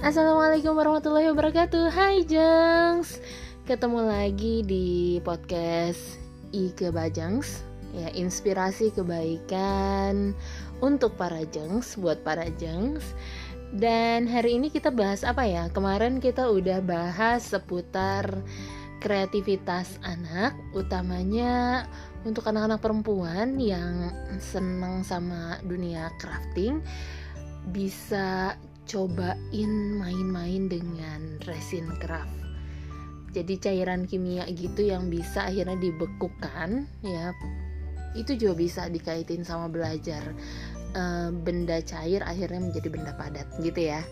Assalamualaikum warahmatullahi wabarakatuh. Hai Jengs. Ketemu lagi di podcast Ike Bajengs Ya, inspirasi kebaikan untuk para jengs, buat para jengs. Dan hari ini kita bahas apa ya? Kemarin kita udah bahas seputar kreativitas anak Utamanya untuk anak-anak perempuan yang senang sama dunia crafting. Bisa cobain main-main dengan resin craft jadi cairan kimia gitu yang bisa akhirnya dibekukan ya itu juga bisa dikaitin sama belajar e, benda cair akhirnya menjadi benda padat gitu ya.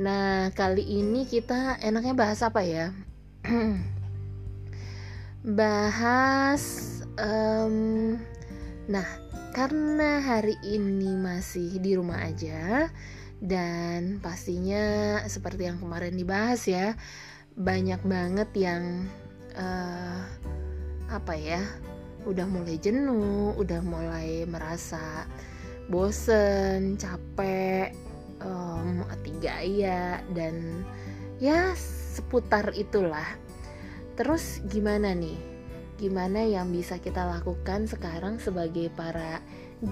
Nah kali ini kita enaknya bahas apa ya? Bahas um, nah karena hari ini masih di rumah aja dan pastinya seperti yang kemarin dibahas ya banyak banget yang uh, apa ya udah mulai jenuh udah mulai merasa bosen capek um, mati gaya dan ya seputar itulah. Terus gimana nih? Gimana yang bisa kita lakukan sekarang sebagai para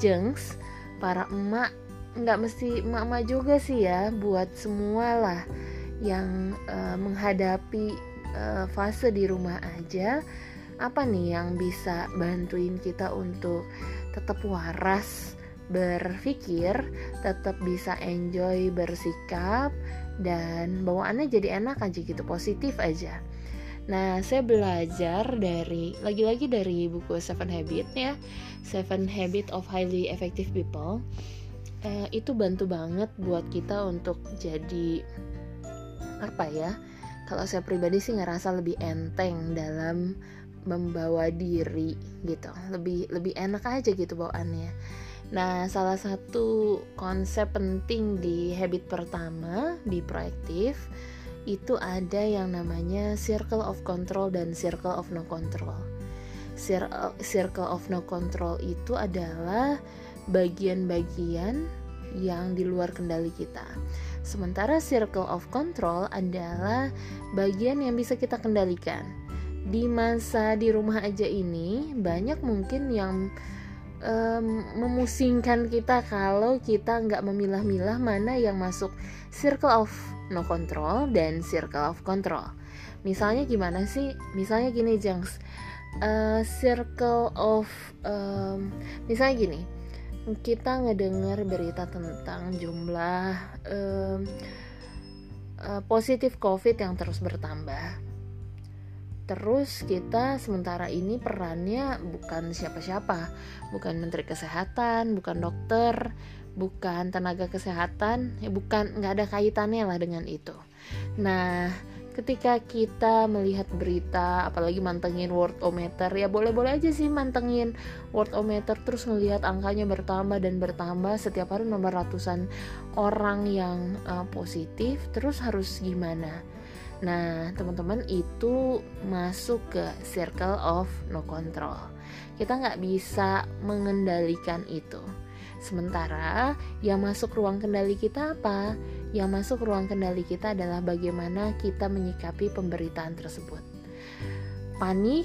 jengs para emak nggak mesti emak-emak juga sih ya buat semua lah yang uh, menghadapi uh, fase di rumah aja. Apa nih yang bisa bantuin kita untuk tetap waras berpikir tetap bisa enjoy bersikap dan bawaannya jadi enak aja gitu positif aja. Nah, saya belajar dari lagi-lagi dari buku Seven Habit ya, Seven Habit of Highly Effective People eh, itu bantu banget buat kita untuk jadi apa ya kalau saya pribadi sih ngerasa lebih enteng dalam membawa diri gitu. Lebih lebih enak aja gitu bawaannya. Nah salah satu konsep penting di habit pertama be proaktif itu ada yang namanya circle of control dan circle of no control. Circle of no control itu adalah bagian-bagian yang di luar kendali kita. Sementara circle of control adalah bagian yang bisa kita kendalikan. Di masa di rumah aja ini banyak mungkin yang um, memusingkan kita kalau kita nggak memilah-milah mana yang masuk circle of no control dan circle of control. Misalnya gimana sih? Misalnya gini, Jangs. Uh, circle of um, misalnya gini kita ngedengar berita tentang jumlah um, uh, positif COVID yang terus bertambah. Terus kita sementara ini perannya bukan siapa-siapa, bukan menteri kesehatan, bukan dokter, bukan tenaga kesehatan, ya bukan nggak ada kaitannya lah dengan itu. Nah, ketika kita melihat berita apalagi mantengin worldometer ya boleh-boleh aja sih mantengin worldometer terus ngelihat angkanya bertambah dan bertambah setiap hari nomor ratusan orang yang uh, positif terus harus gimana Nah, teman-teman itu masuk ke circle of no control. Kita nggak bisa mengendalikan itu. Sementara yang masuk ruang kendali kita apa? Yang masuk ruang kendali kita adalah bagaimana kita menyikapi pemberitaan tersebut. Panik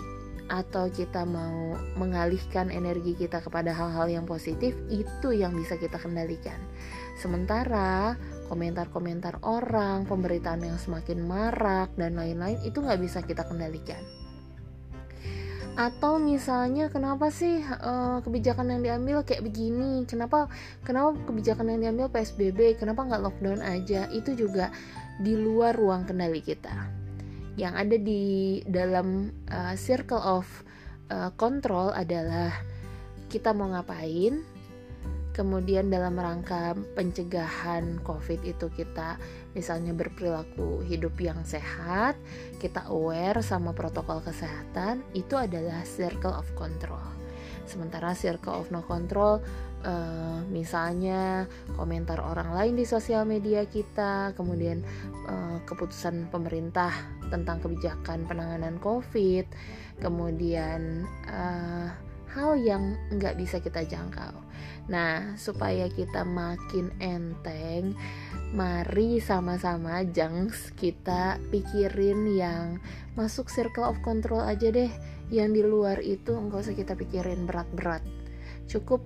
atau kita mau mengalihkan energi kita kepada hal-hal yang positif itu yang bisa kita kendalikan. Sementara komentar-komentar orang, pemberitaan yang semakin marak dan lain-lain itu nggak bisa kita kendalikan atau misalnya kenapa sih uh, kebijakan yang diambil kayak begini? Kenapa kenapa kebijakan yang diambil psbb kenapa nggak lockdown aja? Itu juga di luar ruang kendali kita. Yang ada di dalam uh, circle of uh, control adalah kita mau ngapain kemudian dalam rangka pencegahan covid itu kita misalnya berperilaku hidup yang sehat kita aware sama protokol kesehatan itu adalah circle of control. Sementara circle of no control uh, misalnya komentar orang lain di sosial media kita kemudian uh, keputusan pemerintah tentang kebijakan penanganan covid kemudian uh, hal yang nggak bisa kita jangkau Nah, supaya kita makin enteng, mari sama-sama jangs kita pikirin yang masuk circle of control aja deh. Yang di luar itu enggak usah kita pikirin berat-berat. Cukup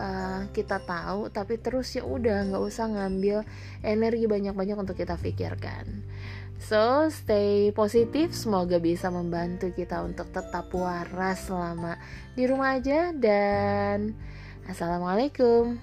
uh, kita tahu tapi terus ya udah nggak usah ngambil energi banyak-banyak untuk kita pikirkan. So, stay positif. Semoga bisa membantu kita untuk tetap waras selama di rumah aja. Dan Assalamualaikum.